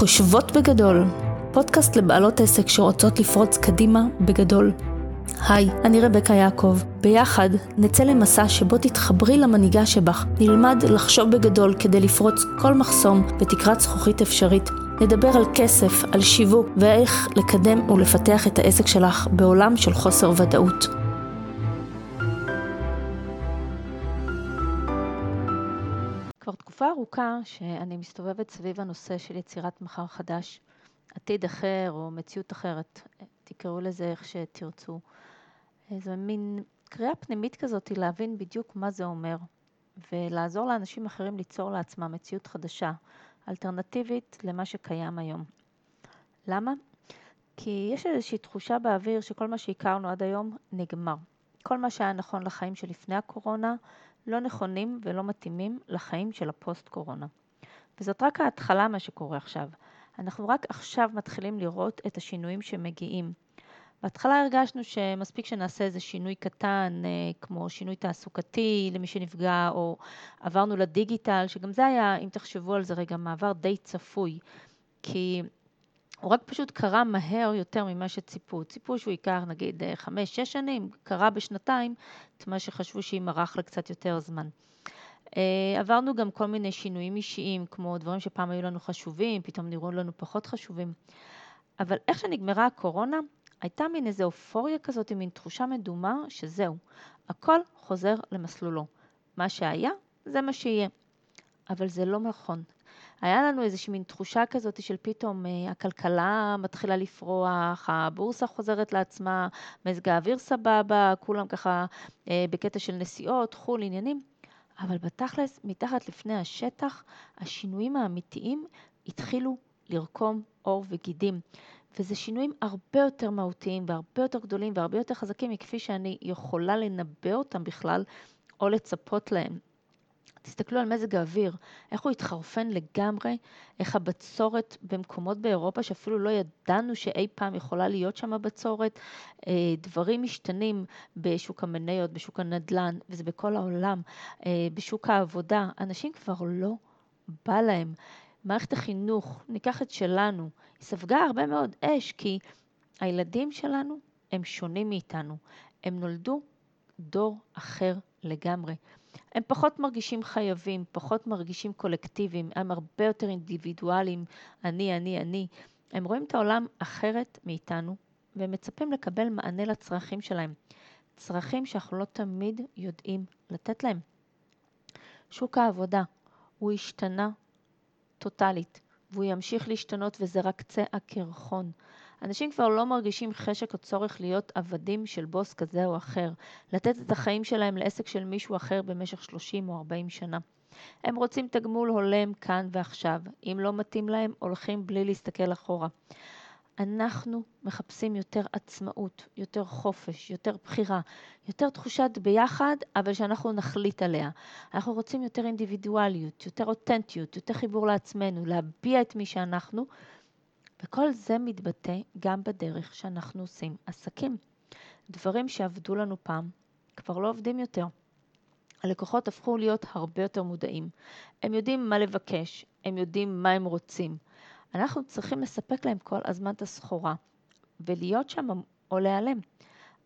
חושבות בגדול, פודקאסט לבעלות עסק שרוצות לפרוץ קדימה בגדול. היי, אני רבקה יעקב. ביחד נצא למסע שבו תתחברי למנהיגה שבך, נלמד לחשוב בגדול כדי לפרוץ כל מחסום בתקרת זכוכית אפשרית. נדבר על כסף, על שיווק ואיך לקדם ולפתח את העסק שלך בעולם של חוסר ודאות. תקופה ארוכה שאני מסתובבת סביב הנושא של יצירת מחר חדש, עתיד אחר או מציאות אחרת, תקראו לזה איך שתרצו. זו מין קריאה פנימית כזאת להבין בדיוק מה זה אומר, ולעזור לאנשים אחרים ליצור לעצמם מציאות חדשה, אלטרנטיבית למה שקיים היום. למה? כי יש איזושהי תחושה באוויר שכל מה שהכרנו עד היום נגמר. כל מה שהיה נכון לחיים שלפני הקורונה לא נכונים ולא מתאימים לחיים של הפוסט-קורונה. וזאת רק ההתחלה מה שקורה עכשיו. אנחנו רק עכשיו מתחילים לראות את השינויים שמגיעים. בהתחלה הרגשנו שמספיק שנעשה איזה שינוי קטן, אה, כמו שינוי תעסוקתי למי שנפגע, או עברנו לדיגיטל, שגם זה היה, אם תחשבו על זה רגע, מעבר די צפוי. כי הוא רק פשוט קרה מהר יותר ממה שציפו. ציפו שהוא ייקח נגיד אה, חמש, שש שנים, קרה בשנתיים את מה שחשבו שימרח לקצת יותר זמן. אה, עברנו גם כל מיני שינויים אישיים, כמו דברים שפעם היו לנו חשובים, פתאום נראו לנו פחות חשובים. אבל איך שנגמרה הקורונה, הייתה מין איזו אופוריה כזאת, מין תחושה מדומה שזהו, הכל חוזר למסלולו. מה שהיה, זה מה שיהיה. אבל זה לא נכון. היה לנו איזושהי מין תחושה כזאת של פתאום אה, הכלכלה מתחילה לפרוח, הבורסה חוזרת לעצמה, מזג האוויר סבבה, כולם ככה אה, בקטע של נסיעות, חו"ל, עניינים. אבל בתכלס, מתחת לפני השטח, השינויים האמיתיים התחילו לרקום עור וגידים. וזה שינויים הרבה יותר מהותיים והרבה יותר גדולים והרבה יותר חזקים מכפי שאני יכולה לנבא אותם בכלל או לצפות להם. תסתכלו על מזג האוויר, איך הוא התחרפן לגמרי, איך הבצורת במקומות באירופה שאפילו לא ידענו שאי פעם יכולה להיות שם בצורת, אה, דברים משתנים בשוק המניות, בשוק הנדל"ן, וזה בכל העולם, אה, בשוק העבודה, אנשים כבר לא בא להם. מערכת החינוך, ניקח את שלנו, היא ספגה הרבה מאוד אש, כי הילדים שלנו הם שונים מאיתנו. הם נולדו דור אחר לגמרי. הם פחות מרגישים חייבים, פחות מרגישים קולקטיביים, הם הרבה יותר אינדיבידואליים, אני, אני, אני. הם רואים את העולם אחרת מאיתנו, והם מצפים לקבל מענה לצרכים שלהם. צרכים שאנחנו לא תמיד יודעים לתת להם. שוק העבודה, הוא השתנה טוטאלית, והוא ימשיך להשתנות וזה רק קצה הקרחון. אנשים כבר לא מרגישים חשק או צורך להיות עבדים של בוס כזה או אחר, לתת את החיים שלהם לעסק של מישהו אחר במשך 30 או 40 שנה. הם רוצים תגמול הולם כאן ועכשיו. אם לא מתאים להם, הולכים בלי להסתכל אחורה. אנחנו מחפשים יותר עצמאות, יותר חופש, יותר בחירה, יותר תחושת ביחד, אבל שאנחנו נחליט עליה. אנחנו רוצים יותר אינדיבידואליות, יותר אותנטיות, יותר חיבור לעצמנו, להביע את מי שאנחנו, וכל זה מתבטא גם בדרך שאנחנו עושים עסקים. דברים שעבדו לנו פעם כבר לא עובדים יותר. הלקוחות הפכו להיות הרבה יותר מודעים. הם יודעים מה לבקש, הם יודעים מה הם רוצים. אנחנו צריכים לספק להם כל הזמן את הסחורה, ולהיות שם או להיעלם.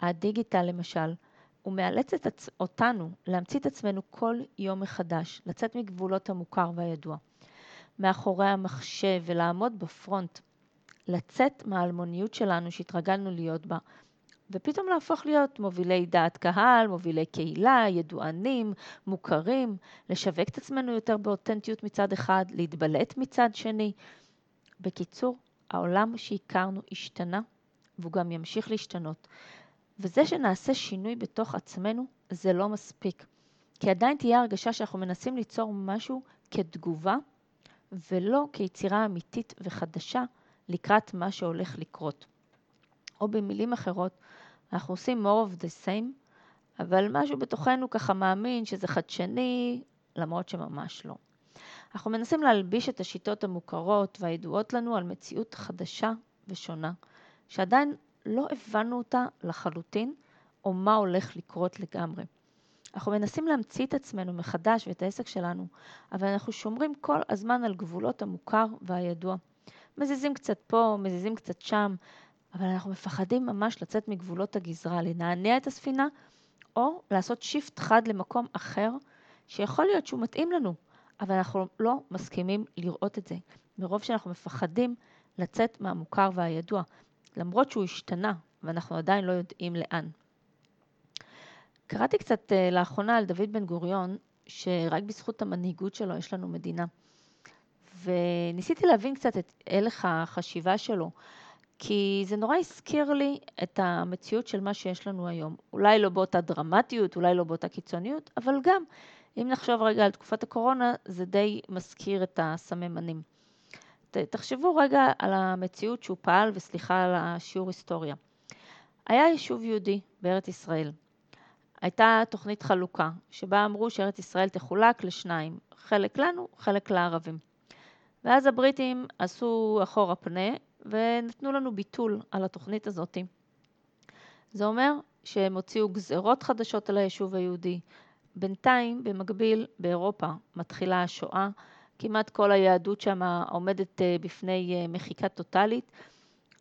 הדיגיטל למשל, הוא מאלץ את אותנו להמציא את עצמנו כל יום מחדש, לצאת מגבולות המוכר והידוע. מאחורי המחשב ולעמוד בפרונט, לצאת מהאלמוניות שלנו שהתרגלנו להיות בה, ופתאום להפוך להיות מובילי דעת קהל, מובילי קהילה, ידוענים, מוכרים, לשווק את עצמנו יותר באותנטיות מצד אחד, להתבלט מצד שני. בקיצור, העולם שהכרנו השתנה, והוא גם ימשיך להשתנות. וזה שנעשה שינוי בתוך עצמנו, זה לא מספיק. כי עדיין תהיה הרגשה שאנחנו מנסים ליצור משהו כתגובה, ולא כיצירה אמיתית וחדשה לקראת מה שהולך לקרות. או במילים אחרות, אנחנו עושים more of the same, אבל משהו בתוכנו ככה מאמין שזה חדשני, למרות שממש לא. אנחנו מנסים להלביש את השיטות המוכרות והידועות לנו על מציאות חדשה ושונה, שעדיין לא הבנו אותה לחלוטין, או מה הולך לקרות לגמרי. אנחנו מנסים להמציא את עצמנו מחדש ואת העסק שלנו, אבל אנחנו שומרים כל הזמן על גבולות המוכר והידוע. מזיזים קצת פה, מזיזים קצת שם, אבל אנחנו מפחדים ממש לצאת מגבולות הגזרה, לנענע את הספינה, או לעשות שיפט חד למקום אחר, שיכול להיות שהוא מתאים לנו, אבל אנחנו לא מסכימים לראות את זה, מרוב שאנחנו מפחדים לצאת מהמוכר והידוע, למרות שהוא השתנה, ואנחנו עדיין לא יודעים לאן. קראתי קצת uh, לאחרונה על דוד בן גוריון, שרק בזכות המנהיגות שלו יש לנו מדינה. וניסיתי להבין קצת את הלך החשיבה שלו, כי זה נורא הזכיר לי את המציאות של מה שיש לנו היום. אולי לא באותה דרמטיות, אולי לא באותה קיצוניות, אבל גם, אם נחשוב רגע על תקופת הקורונה, זה די מזכיר את הסממנים. תחשבו רגע על המציאות שהוא פעל, וסליחה על השיעור היסטוריה. היה יישוב יהודי בארץ ישראל. הייתה תוכנית חלוקה, שבה אמרו שארץ ישראל תחולק לשניים, חלק לנו, חלק לערבים. ואז הבריטים עשו אחורה פנה ונתנו לנו ביטול על התוכנית הזאת. זה אומר שהם הוציאו גזרות חדשות על היישוב היהודי. בינתיים, במקביל, באירופה מתחילה השואה, כמעט כל היהדות שם עומדת אה, בפני אה, מחיקה טוטאלית,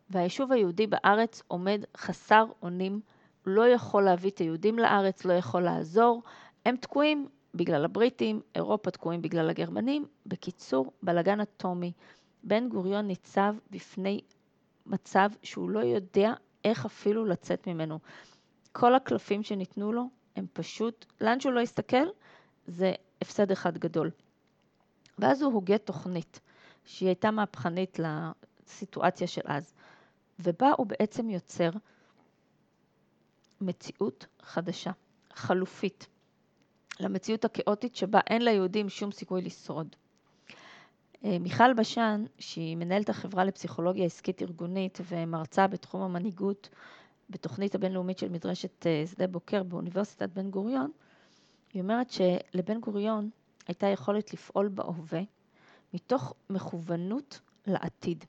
והיישוב היהודי בארץ עומד חסר אונים, לא יכול להביא את היהודים לארץ, לא יכול לעזור, הם תקועים בגלל הבריטים, אירופה תקועים בגלל הגרמנים. בקיצור, בלגן אטומי. בן גוריון ניצב בפני מצב שהוא לא יודע איך אפילו לצאת ממנו. כל הקלפים שניתנו לו הם פשוט, לאן שהוא לא יסתכל, זה הפסד אחד גדול. ואז הוא הוגה תוכנית, שהיא הייתה מהפכנית לסיטואציה של אז, ובה הוא בעצם יוצר מציאות חדשה, חלופית, למציאות הכאוטית שבה אין ליהודים שום סיכוי לשרוד. אה, מיכל בשן, שהיא מנהלת החברה לפסיכולוגיה עסקית ארגונית ומרצה בתחום המנהיגות בתוכנית הבינלאומית של מדרשת אה, שדה בוקר באוניברסיטת בן גוריון, היא אומרת שלבן גוריון הייתה יכולת לפעול בהווה מתוך מכוונות לעתיד.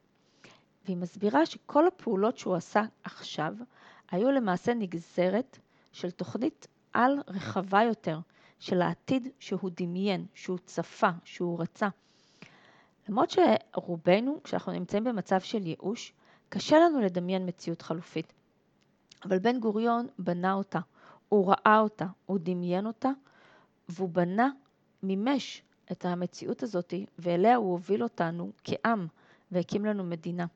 והיא מסבירה שכל הפעולות שהוא עשה עכשיו היו למעשה נגזרת של תוכנית על רחבה יותר, של העתיד שהוא דמיין, שהוא צפה, שהוא רצה. למרות שרובנו, כשאנחנו נמצאים במצב של ייאוש, קשה לנו לדמיין מציאות חלופית. אבל בן גוריון בנה אותה, הוא ראה אותה, הוא דמיין אותה, והוא בנה, מימש את המציאות הזאת, ואליה הוא הוביל אותנו כעם, והקים לנו מדינה.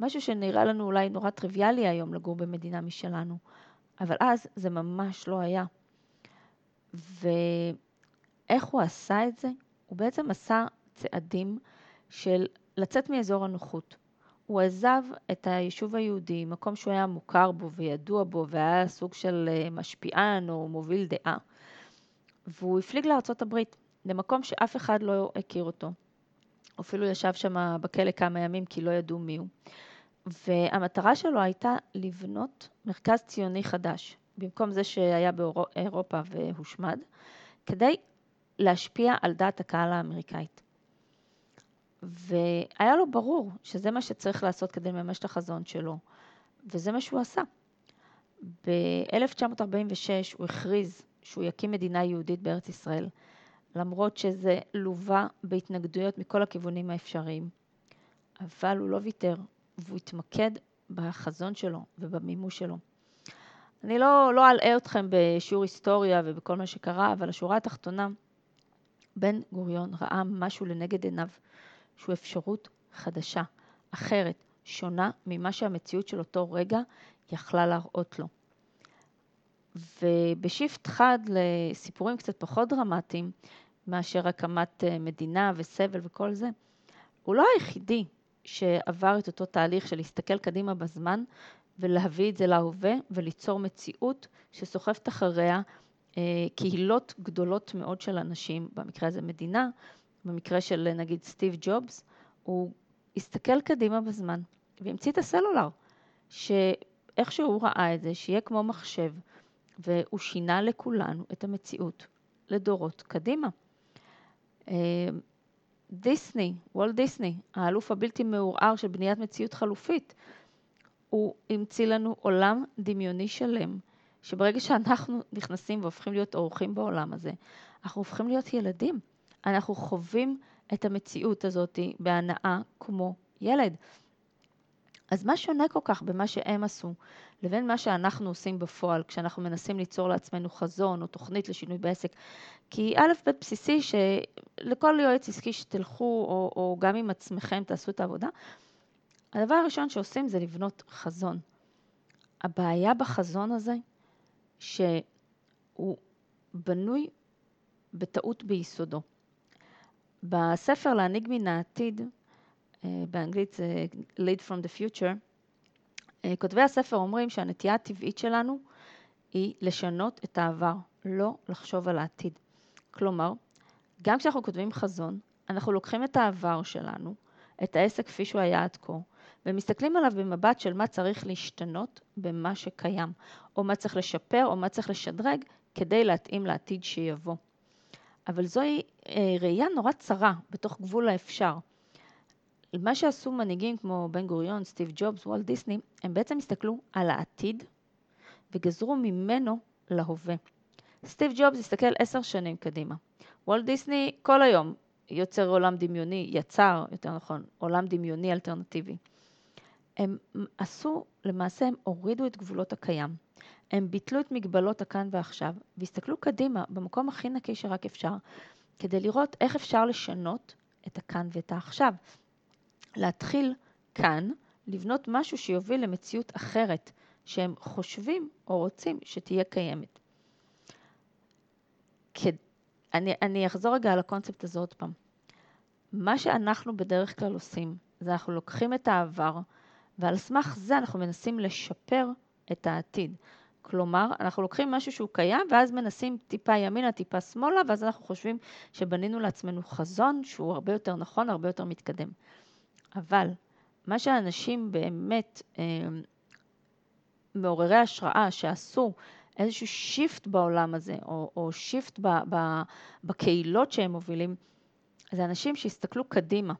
משהו שנראה לנו אולי נורא טריוויאלי היום לגור במדינה משלנו, אבל אז זה ממש לא היה. ואיך הוא עשה את זה? הוא בעצם עשה צעדים של לצאת מאזור הנוחות. הוא עזב את היישוב היהודי, מקום שהוא היה מוכר בו וידוע בו והיה סוג של אה, משפיען או מוביל דעה, והוא הפליג לארצות הברית, למקום שאף אחד לא הכיר אותו. אפילו ישב שם בכלא כמה ימים כי לא ידעו מי הוא. והמטרה שלו הייתה לבנות מרכז ציוני חדש, במקום זה שהיה באירופה והושמד, כדי להשפיע על דעת הקהל האמריקאית. והיה לו ברור שזה מה שצריך לעשות כדי לממש את החזון שלו, וזה מה שהוא עשה. ב-1946 הוא הכריז שהוא יקים מדינה יהודית בארץ ישראל, למרות שזה לווה בהתנגדויות מכל הכיוונים האפשריים. אבל הוא לא ויתר, והוא התמקד בחזון שלו ובמימוש שלו. אני לא, לא אלאה אתכם בשיעור היסטוריה ובכל מה שקרה, אבל השורה התחתונה, בן גוריון ראה משהו לנגד עיניו, שהוא אפשרות חדשה, אחרת, שונה ממה שהמציאות של אותו רגע יכלה להראות לו. ובשיפט חד לסיפורים קצת פחות דרמטיים מאשר הקמת אה, מדינה וסבל וכל זה, הוא לא היחידי שעבר את אותו תהליך של להסתכל קדימה בזמן ולהביא את זה להווה וליצור מציאות שסוחפת אחריה אה, קהילות גדולות מאוד של אנשים, במקרה הזה מדינה, במקרה של נגיד סטיב ג'ובס, הוא הסתכל קדימה בזמן והמציא את הסלולר, שאיך שהוא ראה את זה, שיהיה כמו מחשב, והוא שינה לכולנו את המציאות לדורות קדימה. אה, דיסני, וולט דיסני, האלוף הבלתי מעורער של בניית מציאות חלופית, הוא המציא לנו עולם דמיוני שלם, שברגע שאנחנו נכנסים והופכים להיות אורחים בעולם הזה, אנחנו הופכים להיות ילדים. אנחנו חווים את המציאות הזאת בהנאה כמו ילד. אז מה שונה כל כך במה שהם עשו לבין מה שאנחנו עושים בפועל כשאנחנו מנסים ליצור לעצמנו חזון או תוכנית לשינוי בעסק? כי א' ב' בסיסי שלכל יועץ עסקי שתלכו או, או גם עם עצמכם תעשו את העבודה, הדבר הראשון שעושים זה לבנות חזון. הבעיה בחזון הזה שהוא בנוי בטעות ביסודו. בספר להנהיג מן העתיד, אה, באנגלית זה Lead from the Future, אה, כותבי הספר אומרים שהנטייה הטבעית שלנו היא לשנות את העבר, לא לחשוב על העתיד. כלומר, גם כשאנחנו כותבים חזון, אנחנו לוקחים את העבר שלנו, את העסק כפי שהוא היה עד כה, ומסתכלים עליו במבט של מה צריך להשתנות במה שקיים, או מה צריך לשפר, או מה צריך לשדרג, כדי להתאים לעתיד שיבוא. אבל זוהי אה, ראייה נורא צרה בתוך גבול האפשר. מה שעשו מנהיגים כמו בן גוריון, סטיב ג'ובס, וולט דיסני, הם בעצם הסתכלו על העתיד וגזרו ממנו להווה. סטיב ג'ובס הסתכל עשר שנים קדימה. וולט דיסני כל היום יוצר עולם דמיוני, יצר, יותר נכון, עולם דמיוני אלטרנטיבי. הם עשו, למעשה הם הורידו את גבולות הקיים. הם ביטלו את מגבלות הכאן ועכשיו, והסתכלו קדימה, במקום הכי נקי שרק אפשר, כדי לראות איך אפשר לשנות את הכאן ואת העכשיו. להתחיל כאן, לבנות משהו שיוביל למציאות אחרת, שהם חושבים או רוצים שתהיה קיימת. אני, אני אחזור רגע על הקונספט הזה עוד פעם. מה שאנחנו בדרך כלל עושים, זה אנחנו לוקחים את העבר, ועל סמך זה אנחנו מנסים לשפר את העתיד. כלומר, אנחנו לוקחים משהו שהוא קיים, ואז מנסים טיפה ימינה, טיפה שמאלה, ואז אנחנו חושבים שבנינו לעצמנו חזון שהוא הרבה יותר נכון, הרבה יותר מתקדם. אבל מה שאנשים באמת אה, מעוררי השראה שעשו איזשהו shift בעולם הזה, או, או shift ב, ב, בקהילות שהם מובילים, זה אנשים שהסתכלו קדימה.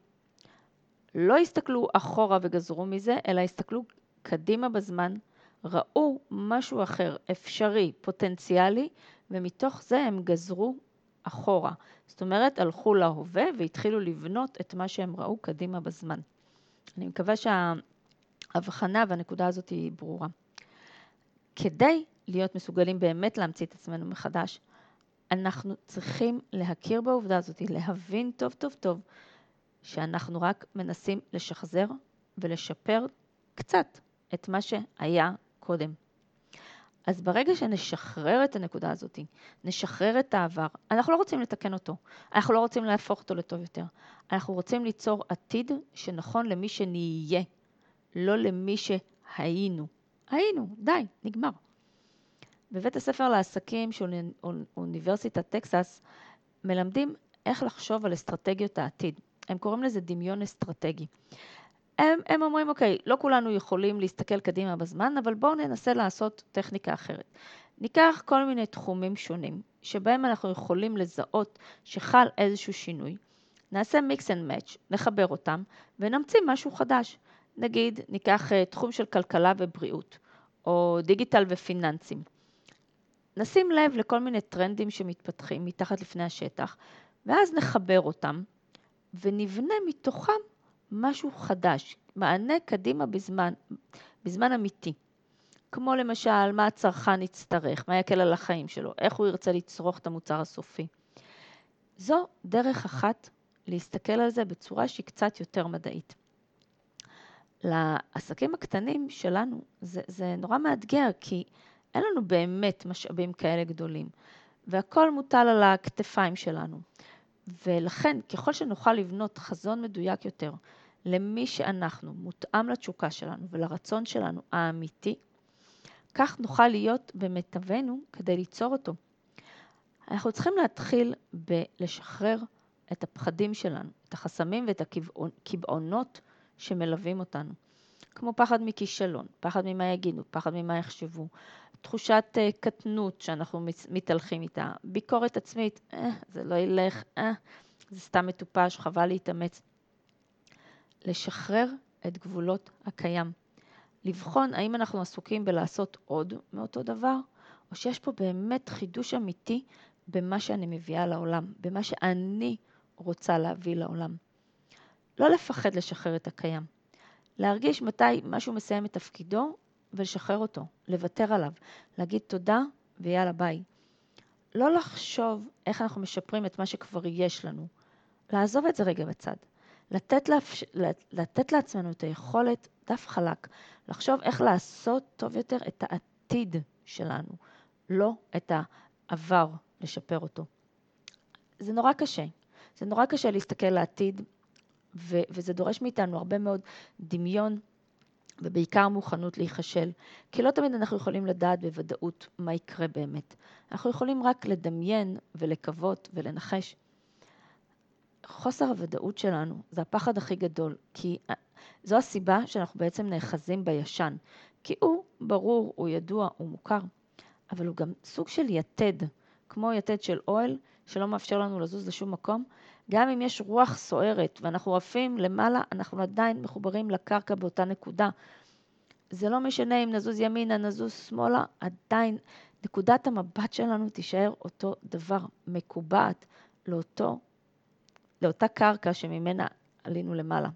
לא הסתכלו אחורה וגזרו מזה, אלא הסתכלו קדימה בזמן, ראו משהו אחר, אפשרי, פוטנציאלי, ומתוך זה הם גזרו אחורה. זאת אומרת, הלכו להווה והתחילו לבנות את מה שהם ראו קדימה בזמן. אני מקווה שההבחנה והנקודה הזאת היא ברורה. כדי להיות מסוגלים באמת להמציא את עצמנו מחדש, אנחנו צריכים להכיר בעובדה הזאת, להבין טוב טוב טוב שאנחנו רק מנסים לשחזר ולשפר קצת את מה שהיה קודם. אז ברגע שנשחרר את הנקודה הזאת, נשחרר את העבר, אנחנו לא רוצים לתקן אותו, אנחנו לא רוצים להפוך אותו לטוב יותר, אנחנו רוצים ליצור עתיד שנכון למי שנהיה, לא למי שהיינו. היינו, די, נגמר. בבית הספר לעסקים של אוניברסיטת טקסס מלמדים איך לחשוב על אסטרטגיות העתיד. הם קוראים לזה דמיון אסטרטגי. הם, הם אומרים, אוקיי, לא כולנו יכולים להסתכל קדימה בזמן, אבל בואו ננסה לעשות טכניקה אחרת. ניקח כל מיני תחומים שונים, שבהם אנחנו יכולים לזהות שחל איזשהו שינוי. נעשה mix and match, נחבר אותם, ונמציא משהו חדש. נגיד, ניקח uh, תחום של כלכלה ובריאות, או דיגיטל ופיננסים. נשים לב לכל מיני טרנדים שמתפתחים מתחת לפני השטח, ואז נחבר אותם, ונבנה מתוכם משהו חדש, מענה קדימה בזמן, בזמן אמיתי. כמו למשל, מה הצרכן יצטרך, מה יקל על החיים שלו, איך הוא ירצה לצרוך את המוצר הסופי. זו דרך אחת להסתכל על זה בצורה שהיא קצת יותר מדעית. לעסקים הקטנים שלנו זה, זה נורא מאתגר, כי אין לנו באמת משאבים כאלה גדולים, והכל מוטל על הכתפיים שלנו. ולכן, ככל שנוכל לבנות חזון מדויק יותר למי שאנחנו, מותאם לתשוקה שלנו ולרצון שלנו האמיתי, כך נוכל להיות במיטבנו כדי ליצור אותו. אנחנו צריכים להתחיל בלשחרר את הפחדים שלנו, את החסמים ואת הקבעונות שמלווים אותנו, כמו פחד מכישלון, פחד ממה יגידו, פחד ממה יחשבו, תחושת uh, קטנות שאנחנו מתהלכים איתה, ביקורת עצמית, אה, זה לא ילך, אה, זה סתם מטופש, חבל להתאמץ. לשחרר את גבולות הקיים. לבחון האם אנחנו עסוקים בלעשות עוד מאותו דבר, או שיש פה באמת חידוש אמיתי במה שאני מביאה לעולם, במה שאני רוצה להביא לעולם. לא לפחד לשחרר את הקיים. להרגיש מתי משהו מסיים את תפקידו ולשחרר אותו, לוותר עליו, להגיד תודה ויאללה ביי. לא לחשוב איך אנחנו משפרים את מה שכבר יש לנו. לעזוב את זה רגע בצד. לתת, לאפש... לתת לעצמנו את היכולת, דף חלק, לחשוב איך לעשות טוב יותר את העתיד שלנו, לא את העבר, לשפר אותו. זה נורא קשה. זה נורא קשה להסתכל לעתיד, ו- וזה דורש מאיתנו הרבה מאוד דמיון, ובעיקר מוכנות להיכשל, כי לא תמיד אנחנו יכולים לדעת בוודאות מה יקרה באמת. אנחנו יכולים רק לדמיין ולקוות ולנחש. חוסר הוודאות שלנו זה הפחד הכי גדול, כי אה, זו הסיבה שאנחנו בעצם נאחזים בישן, כי הוא ברור, הוא ידוע, הוא מוכר, אבל הוא גם סוג של יתד, כמו יתד של אוהל, שלא מאפשר לנו לזוז לשום מקום. גם אם יש רוח סוערת ואנחנו עפים למעלה, אנחנו עדיין מחוברים לקרקע באותה נקודה. זה לא משנה אם נזוז ימינה, נזוז שמאלה, עדיין נקודת המבט שלנו תישאר אותו דבר, מקובעת לאותו לאותה קרקע שממנה עלינו למעלה.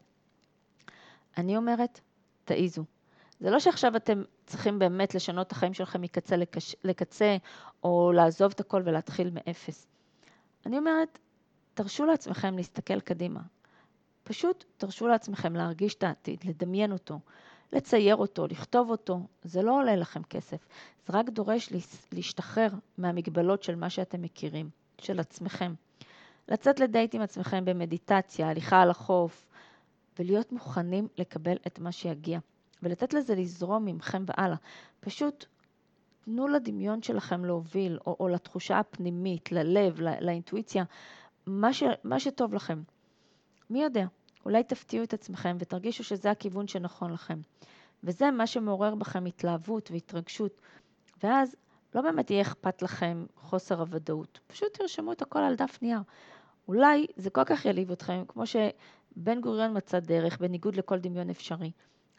אני אומרת, תעיזו. זה לא שעכשיו אתם צריכים באמת לשנות את החיים שלכם מקצה לקש... לקצה, או לעזוב את הכל ולהתחיל מאפס. אני אומרת, תרשו לעצמכם להסתכל קדימה. פשוט תרשו לעצמכם להרגיש את העתיד, לדמיין אותו, לצייר אותו, לכתוב אותו. זה לא עולה לכם כסף, זה רק דורש להשתחרר מהמגבלות של מה שאתם מכירים, של עצמכם. לצאת לדייט עם עצמכם במדיטציה, הליכה על החוף, ולהיות מוכנים לקבל את מה שיגיע, ולתת לזה לזרום ממכם והלאה. פשוט תנו לדמיון שלכם להוביל, או, או לתחושה הפנימית, ללב, לא, לאינטואיציה, מה, ש, מה שטוב לכם. מי יודע, אולי תפתיעו את עצמכם ותרגישו שזה הכיוון שנכון לכם. וזה מה שמעורר בכם התלהבות והתרגשות. ואז לא באמת יהיה אכפת לכם חוסר הוודאות. פשוט תרשמו את הכל על דף נייר. אולי זה כל כך יעליב אתכם, כמו שבן גוריון מצא דרך בניגוד לכל דמיון אפשרי,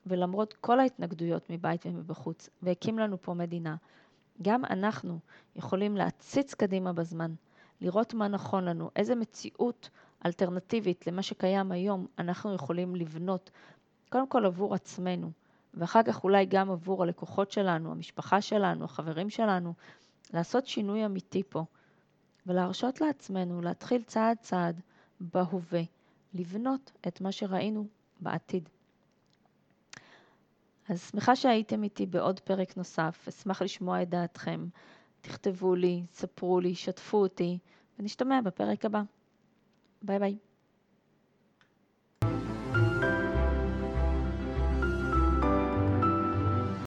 ולמרות כל ההתנגדויות מבית ומבחוץ, והקים לנו פה מדינה, גם אנחנו יכולים להציץ קדימה בזמן, לראות מה נכון לנו, איזה מציאות אלטרנטיבית למה שקיים היום אנחנו יכולים לבנות, קודם כל עבור עצמנו, ואחר כך אולי גם עבור הלקוחות שלנו, המשפחה שלנו, החברים שלנו, לעשות שינוי אמיתי פה. ולהרשות לעצמנו להתחיל צעד צעד בהווה, לבנות את מה שראינו בעתיד. אז שמחה שהייתם איתי בעוד פרק נוסף, אשמח לשמוע את דעתכם. תכתבו לי, ספרו לי, שתפו אותי, ונשתמע בפרק הבא. ביי ביי.